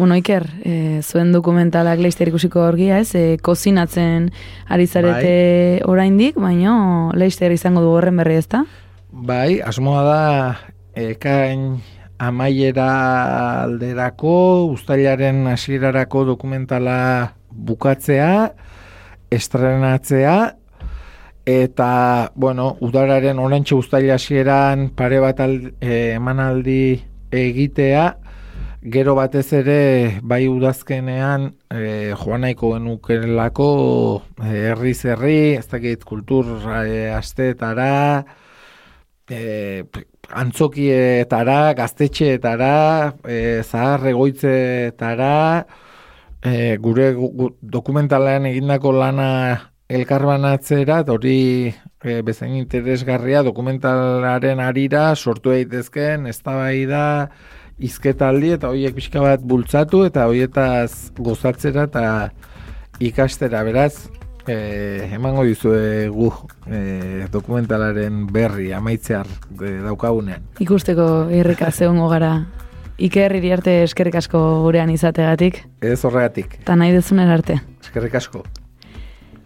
S4: Bueno, Iker, e, zuen dokumentalak leizter ikusiko orgia, ez? E, kozinatzen ari zarete oraindik, baino leizter izango du horren berri, ezta?
S5: Bai, asmoa da ekain amaiera alderako, ustailaren hasierarako dokumentala bukatzea, estrenatzea, eta, bueno, udararen orantxe ustaila hasieran pare bat aldi, emanaldi egitea, gero batez ere bai udazkenean e, joan nahiko genukelako herri zerri, ez dakit kultur e, asteetara, e, antzokietara, gaztetxeetara, e, zahar egoitzetara, e, gure gu, dokumentalean egindako lana elkarbanatzera, eta hori e, bezain interesgarria dokumentalaren arira sortu daitezkeen eztabaida izketaldi eta horiek pixka bat bultzatu eta horietaz gozatzera eta ikastera beraz e, emango dizuegu e, dokumentalaren berri amaitzear e, daukagunean.
S4: Ikusteko irrika zeungo gara. Iker iriarte eskerrik asko gurean izategatik.
S5: Ez horregatik.
S4: Ta nahi dezunen arte.
S5: Eskerrik asko.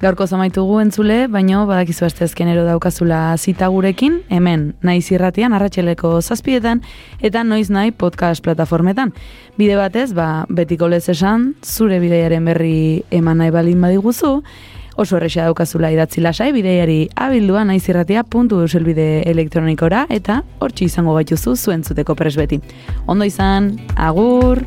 S4: Gaurko zamaitugu entzule, baino badakizu azkenero daukazula zita gurekin, hemen naiz irratian, arratxeleko zazpietan, eta noiz nahi podcast plataformetan. Bide batez, ba, betiko lez esan, zure bideiaren berri eman nahi balin badiguzu, oso errexea daukazula idatzi lasai, bideiari abildua naiz irratia puntu bide elektronikora, eta hortxe izango baituzu zuen zuteko presbeti. Ondo izan, agur!